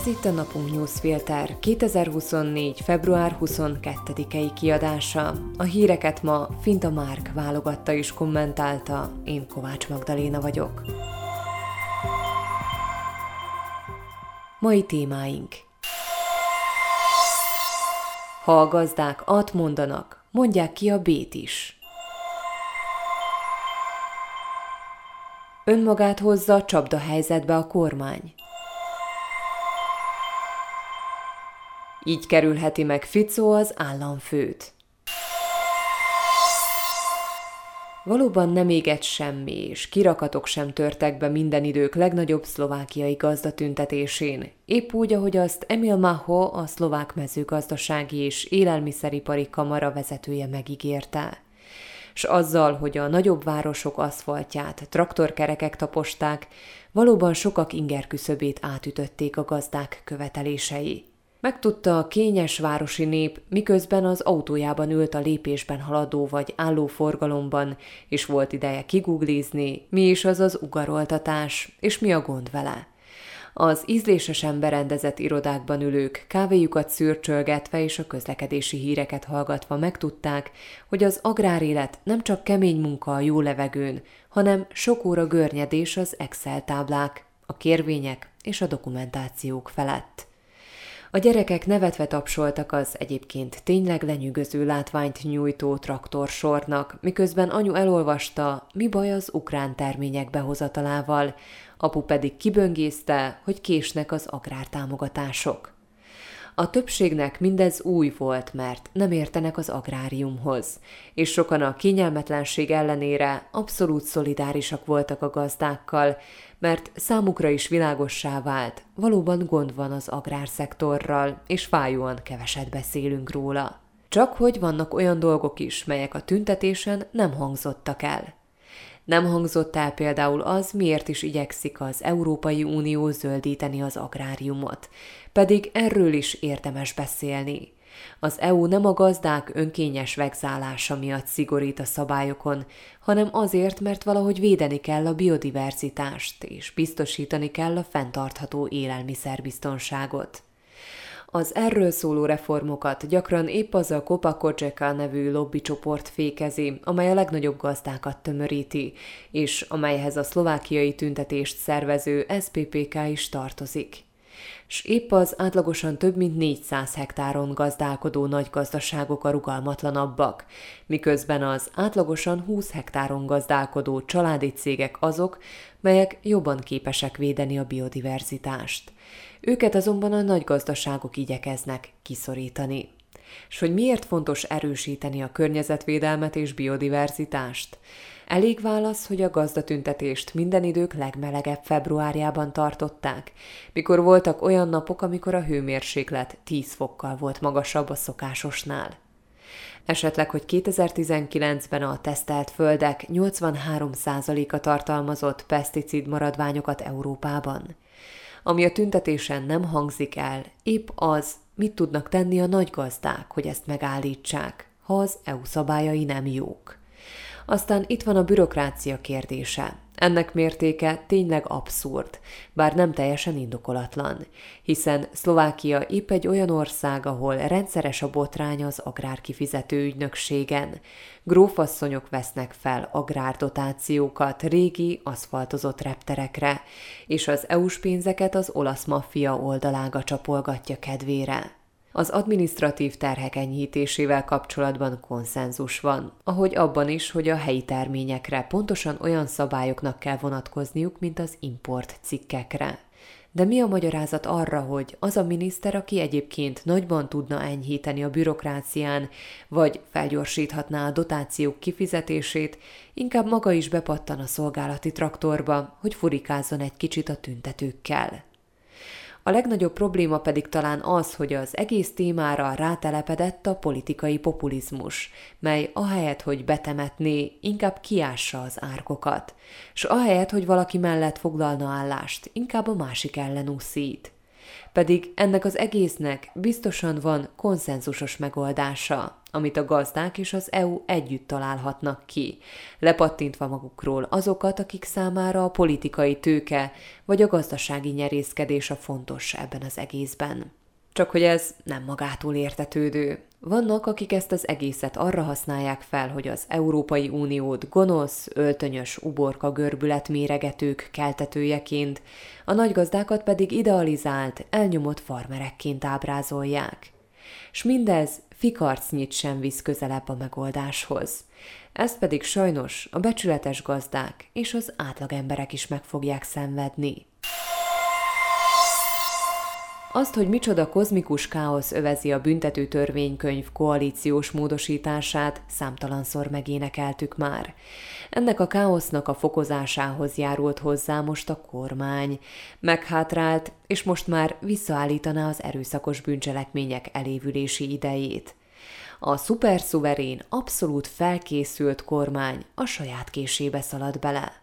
Ez itt a Napunk Newsfilter 2024. február 22-i kiadása. A híreket ma Finta Márk válogatta és kommentálta, én Kovács Magdaléna vagyok. Mai témáink Ha a gazdák at mondanak, mondják ki a bét is. Önmagát hozza csapda helyzetbe a kormány. Így kerülheti meg Ficó az államfőt. Valóban nem égett semmi, és kirakatok sem törtek be minden idők legnagyobb szlovákiai gazdatüntetésén, épp úgy, ahogy azt Emil Maho, a szlovák mezőgazdasági és élelmiszeripari kamara vezetője megígérte. S azzal, hogy a nagyobb városok aszfaltját traktorkerekek taposták, valóban sokak inger küszöbét átütötték a gazdák követelései. Megtudta a kényes városi nép, miközben az autójában ült a lépésben haladó vagy álló forgalomban, és volt ideje kiguglizni, mi is az az ugaroltatás, és mi a gond vele. Az ízlésesen berendezett irodákban ülők kávéjukat szürcsölgetve és a közlekedési híreket hallgatva megtudták, hogy az agrárélet nem csak kemény munka a jó levegőn, hanem sok óra görnyedés az Excel táblák, a kérvények és a dokumentációk felett. A gyerekek nevetve tapsoltak az egyébként tényleg lenyűgöző látványt nyújtó traktorsornak, miközben anyu elolvasta, mi baj az ukrán termények behozatalával, apu pedig kiböngészte, hogy késnek az agrártámogatások. A többségnek mindez új volt, mert nem értenek az agráriumhoz, és sokan a kényelmetlenség ellenére abszolút szolidárisak voltak a gazdákkal, mert számukra is világossá vált, valóban gond van az agrárszektorral, és fájóan keveset beszélünk róla. Csak hogy vannak olyan dolgok is, melyek a tüntetésen nem hangzottak el. Nem hangzott el például az, miért is igyekszik az Európai Unió zöldíteni az agráriumot, pedig erről is érdemes beszélni. Az EU nem a gazdák önkényes vegzálása miatt szigorít a szabályokon, hanem azért, mert valahogy védeni kell a biodiverzitást, és biztosítani kell a fenntartható élelmiszerbiztonságot. Az erről szóló reformokat gyakran épp az a Kopakocseka nevű lobbycsoport fékezi, amely a legnagyobb gazdákat tömöríti, és amelyhez a szlovákiai tüntetést szervező SPPK is tartozik s épp az átlagosan több mint 400 hektáron gazdálkodó nagy gazdaságok a rugalmatlanabbak, miközben az átlagosan 20 hektáron gazdálkodó családi cégek azok, melyek jobban képesek védeni a biodiverzitást. Őket azonban a nagy gazdaságok igyekeznek kiszorítani. És hogy miért fontos erősíteni a környezetvédelmet és biodiverzitást? Elég válasz, hogy a gazdatüntetést minden idők legmelegebb februárjában tartották, mikor voltak olyan napok, amikor a hőmérséklet 10 fokkal volt magasabb a szokásosnál. Esetleg, hogy 2019-ben a tesztelt földek 83%-a tartalmazott peszticid maradványokat Európában. Ami a tüntetésen nem hangzik el, épp az, mit tudnak tenni a nagy gazdák, hogy ezt megállítsák, ha az EU szabályai nem jók. Aztán itt van a bürokrácia kérdése. Ennek mértéke tényleg abszurd, bár nem teljesen indokolatlan, hiszen Szlovákia épp egy olyan ország, ahol rendszeres a botrány az agrárkifizető ügynökségen. Grófasszonyok vesznek fel agrárdotációkat régi, aszfaltozott repterekre, és az EU-s pénzeket az olasz maffia oldalága csapolgatja kedvére. Az administratív terhek enyhítésével kapcsolatban konszenzus van, ahogy abban is, hogy a helyi terményekre pontosan olyan szabályoknak kell vonatkozniuk, mint az import cikkekre. De mi a magyarázat arra, hogy az a miniszter, aki egyébként nagyban tudna enyhíteni a bürokrácián, vagy felgyorsíthatná a dotációk kifizetését, inkább maga is bepattan a szolgálati traktorba, hogy furikázzon egy kicsit a tüntetőkkel? A legnagyobb probléma pedig talán az, hogy az egész témára rátelepedett a politikai populizmus, mely ahelyett, hogy betemetné, inkább kiássa az árkokat, s ahelyett, hogy valaki mellett foglalna állást, inkább a másik ellen úszít. Pedig ennek az egésznek biztosan van konszenzusos megoldása, amit a gazdák és az EU együtt találhatnak ki, lepattintva magukról azokat, akik számára a politikai tőke vagy a gazdasági nyerészkedés a fontos ebben az egészben. Csak hogy ez nem magától értetődő. Vannak, akik ezt az egészet arra használják fel, hogy az Európai Uniót gonosz, öltönyös uborka görbület méregetők keltetőjeként, a nagygazdákat pedig idealizált, elnyomott farmerekként ábrázolják. S mindez fikarcnyit sem visz közelebb a megoldáshoz. Ezt pedig sajnos a becsületes gazdák és az átlagemberek is meg fogják szenvedni. Azt, hogy micsoda kozmikus káosz övezi a büntető törvénykönyv koalíciós módosítását, számtalanszor megénekeltük már. Ennek a káosznak a fokozásához járult hozzá most a kormány. Meghátrált, és most már visszaállítaná az erőszakos bűncselekmények elévülési idejét. A szuperszuverén, abszolút felkészült kormány a saját késébe szalad bele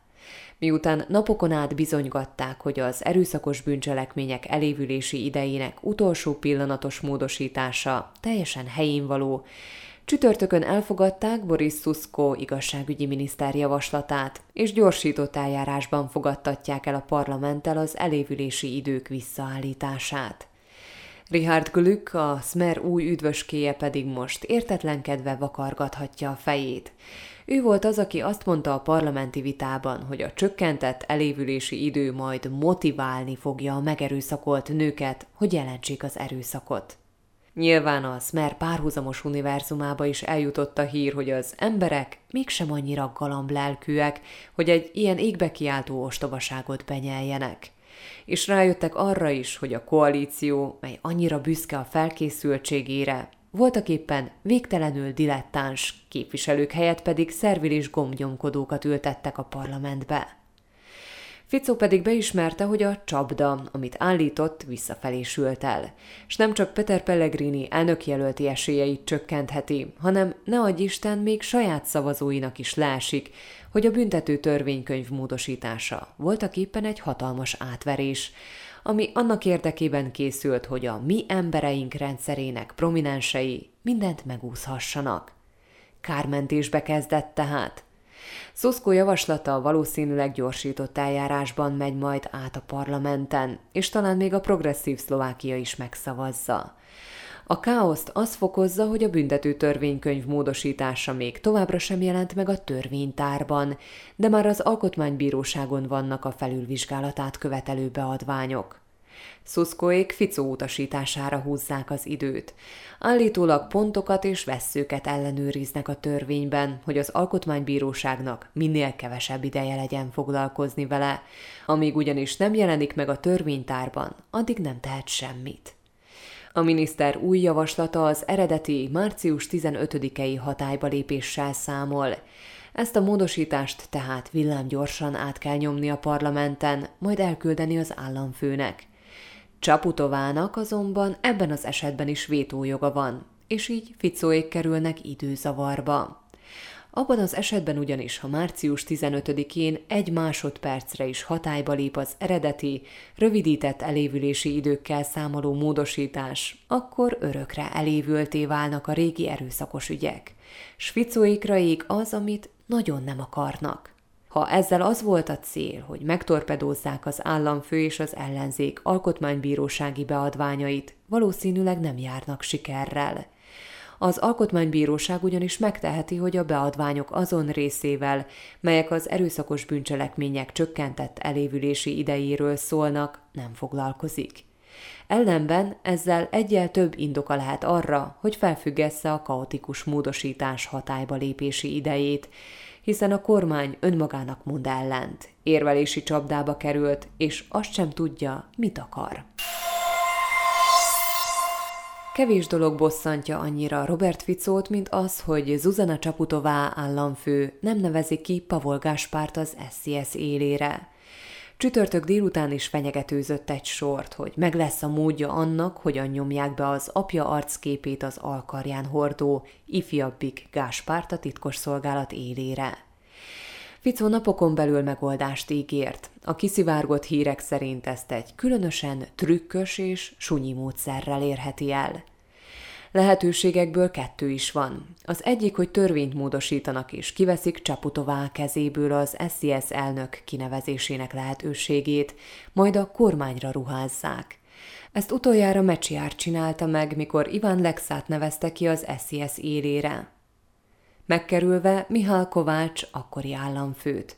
miután napokon át bizonygatták, hogy az erőszakos bűncselekmények elévülési idejének utolsó pillanatos módosítása teljesen helyén való, Csütörtökön elfogadták Boris Szuszko igazságügyi miniszter javaslatát, és gyorsított eljárásban fogadtatják el a parlamenttel az elévülési idők visszaállítását. Richard Glück, a Smer új üdvöskéje pedig most értetlenkedve vakargathatja a fejét. Ő volt az, aki azt mondta a parlamenti vitában, hogy a csökkentett elévülési idő majd motiválni fogja a megerőszakolt nőket, hogy jelentsék az erőszakot. Nyilván a Smer párhuzamos univerzumába is eljutott a hír, hogy az emberek mégsem annyira galamblelkűek, hogy egy ilyen égbe kiáltó ostobaságot benyeljenek. És rájöttek arra is, hogy a koalíció, mely annyira büszke a felkészültségére, voltak éppen végtelenül dilettáns képviselők helyett pedig szervilis gombnyomkodókat ültettek a parlamentbe. Ficó pedig beismerte, hogy a csapda, amit állított, visszafelé sült el, és nem csak Peter Pellegrini elnökjelölti esélyeit csökkentheti, hanem ne adj Isten még saját szavazóinak is lásik, hogy a büntető törvénykönyv módosítása. Voltak éppen egy hatalmas átverés, ami annak érdekében készült, hogy a mi embereink rendszerének prominensei mindent megúszhassanak. Kármentésbe kezdett tehát. Szuszkó javaslata valószínűleg gyorsított eljárásban megy majd át a parlamenten, és talán még a progresszív Szlovákia is megszavazza. A káoszt az fokozza, hogy a büntető törvénykönyv módosítása még továbbra sem jelent meg a törvénytárban, de már az alkotmánybíróságon vannak a felülvizsgálatát követelő beadványok. Szuszkóék Ficó utasítására húzzák az időt. Állítólag pontokat és vesszőket ellenőriznek a törvényben, hogy az alkotmánybíróságnak minél kevesebb ideje legyen foglalkozni vele. Amíg ugyanis nem jelenik meg a törvénytárban, addig nem tehet semmit. A miniszter új javaslata az eredeti március 15-i hatályba lépéssel számol. Ezt a módosítást tehát villámgyorsan át kell nyomni a parlamenten, majd elküldeni az államfőnek. Csaputovának azonban ebben az esetben is vétójoga van, és így Ficóék kerülnek időzavarba. Abban az esetben ugyanis, ha március 15-én egy másodpercre is hatályba lép az eredeti, rövidített elévülési időkkel számoló módosítás, akkor örökre elévülté válnak a régi erőszakos ügyek. Svicóikra ég az, amit nagyon nem akarnak. Ha ezzel az volt a cél, hogy megtorpedózzák az államfő és az ellenzék alkotmánybírósági beadványait, valószínűleg nem járnak sikerrel – az Alkotmánybíróság ugyanis megteheti, hogy a beadványok azon részével, melyek az erőszakos bűncselekmények csökkentett elévülési idejéről szólnak, nem foglalkozik. Ellenben ezzel egyel több indoka lehet arra, hogy felfüggesse a kaotikus módosítás hatályba lépési idejét, hiszen a kormány önmagának mond ellent, érvelési csapdába került, és azt sem tudja, mit akar. Kevés dolog bosszantja annyira Robert Ficót, mint az, hogy Zuzana Csaputová államfő nem nevezi ki Pavol Gáspárt az SZSZ élére. Csütörtök délután is fenyegetőzött egy sort, hogy meg lesz a módja annak, hogyan nyomják be az apja arcképét az alkarján hordó, ifjabbik Gáspárt a titkos szolgálat élére. Ficó napokon belül megoldást ígért. A kiszivárgott hírek szerint ezt egy különösen trükkös és sunyi módszerrel érheti el. Lehetőségekből kettő is van. Az egyik, hogy törvényt módosítanak és kiveszik Csaputová kezéből az SZSZ elnök kinevezésének lehetőségét, majd a kormányra ruházzák. Ezt utoljára Mecsiár csinálta meg, mikor Iván Lexát nevezte ki az SZSZ élére. Megkerülve Mihály Kovács akkori államfőt.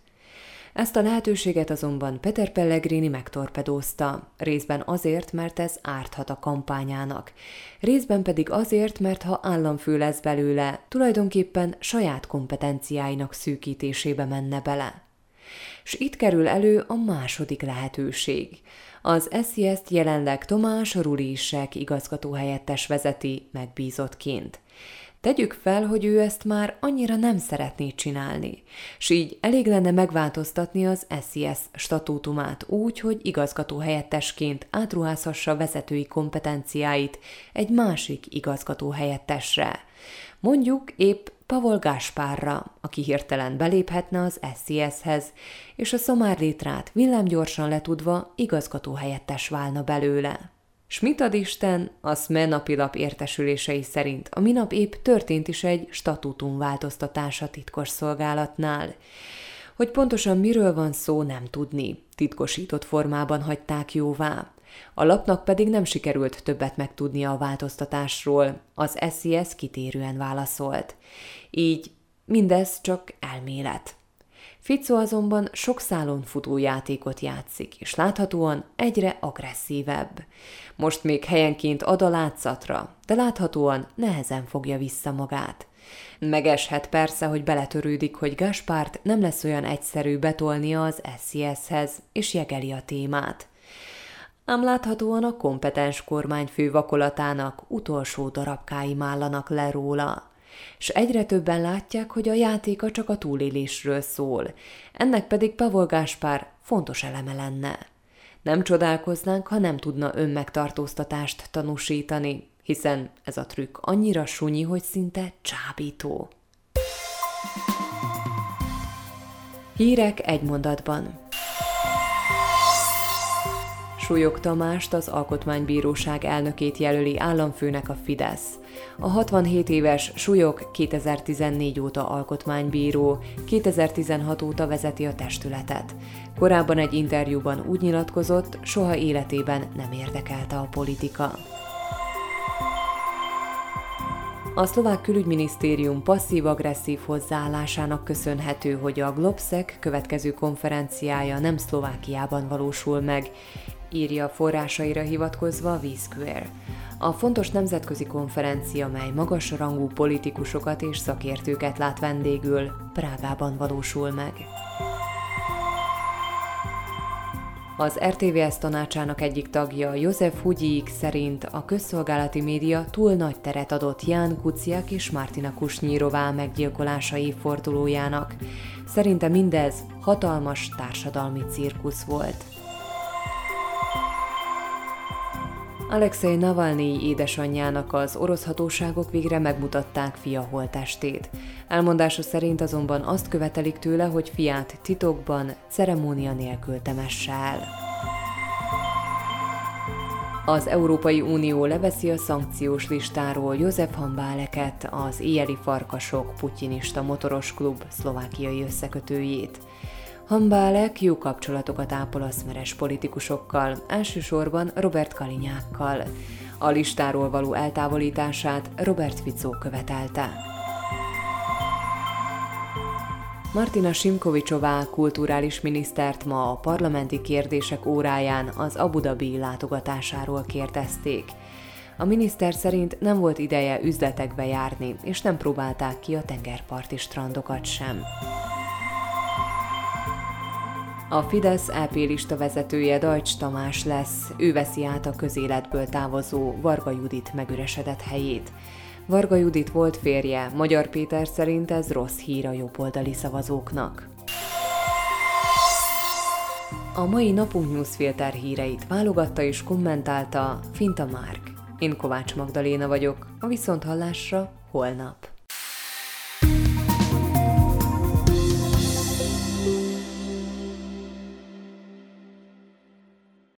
Ezt a lehetőséget azonban Peter Pellegrini megtorpedózta, részben azért, mert ez árthat a kampányának, részben pedig azért, mert ha államfő lesz belőle, tulajdonképpen saját kompetenciáinak szűkítésébe menne bele. S itt kerül elő a második lehetőség. Az SZSZ-t jelenleg Tomás Rulisek igazgatóhelyettes vezeti megbízottként. Tegyük fel, hogy ő ezt már annyira nem szeretné csinálni, s így elég lenne megváltoztatni az SZSZ statútumát úgy, hogy igazgató helyettesként átruházhassa vezetői kompetenciáit egy másik igazgató helyettesre. Mondjuk épp Pavol Gáspárra, aki hirtelen beléphetne az SZSZ-hez, és a szomár létrát villámgyorsan letudva igazgató helyettes válna belőle. Schmidt Isten a SME napilap értesülései szerint a minap épp történt is egy statútum változtatása titkos szolgálatnál. Hogy pontosan miről van szó, nem tudni. Titkosított formában hagyták jóvá. A lapnak pedig nem sikerült többet megtudnia a változtatásról, az SZSZ kitérően válaszolt. Így mindez csak elmélet. Fico azonban sok szálon futó játékot játszik, és láthatóan egyre agresszívebb. Most még helyenként ad a látszatra, de láthatóan nehezen fogja vissza magát. Megeshet persze, hogy beletörődik, hogy Gaspárt nem lesz olyan egyszerű betolnia az SZSZ-hez, és jegeli a témát. Ám láthatóan a kompetens kormányfő vakolatának utolsó darabkái mállanak le róla és egyre többen látják, hogy a játéka csak a túlélésről szól, ennek pedig Pavol Gáspár fontos eleme lenne. Nem csodálkoznánk, ha nem tudna önmegtartóztatást tanúsítani, hiszen ez a trükk annyira sunyi, hogy szinte csábító. Hírek egy mondatban. Súlyog Tamást az Alkotmánybíróság elnökét jelöli államfőnek a Fidesz. A 67 éves Súlyog 2014 óta alkotmánybíró, 2016 óta vezeti a testületet. Korábban egy interjúban úgy nyilatkozott, soha életében nem érdekelte a politika. A szlovák külügyminisztérium passzív-agresszív hozzáállásának köszönhető, hogy a Globsec következő konferenciája nem Szlovákiában valósul meg, írja forrásaira hivatkozva V-Square. A fontos nemzetközi konferencia, mely magas rangú politikusokat és szakértőket lát vendégül, Prágában valósul meg. Az RTVS tanácsának egyik tagja, József Hugyik szerint a közszolgálati média túl nagy teret adott Ján Kuciak és Martina Kusnyírová meggyilkolásai fordulójának. Szerinte mindez hatalmas társadalmi cirkusz volt. Alexei Navalnyi édesanyjának az orosz hatóságok végre megmutatták fia holtestét. Elmondása szerint azonban azt követelik tőle, hogy fiát titokban, ceremónia nélkül temesse el. Az Európai Unió leveszi a szankciós listáról József Hambáleket, az éjjeli farkasok putyinista motoros klub szlovákiai összekötőjét. Hambálek jó kapcsolatokat ápol a szmeres politikusokkal, elsősorban Robert Kalinyákkal. A listáról való eltávolítását Robert Fico követelte. Martina Simkovicsová kulturális minisztert ma a parlamenti kérdések óráján az Abu Dhabi látogatásáról kérdezték. A miniszter szerint nem volt ideje üzletekbe járni, és nem próbálták ki a tengerparti strandokat sem. A Fidesz LP lista vezetője Dajcs Tamás lesz, ő veszi át a közéletből távozó Varga Judit megüresedett helyét. Varga Judit volt férje, Magyar Péter szerint ez rossz hír a jobboldali szavazóknak. A mai napunk newsfilter híreit válogatta és kommentálta Finta Márk. Én Kovács Magdaléna vagyok, a Viszonthallásra holnap.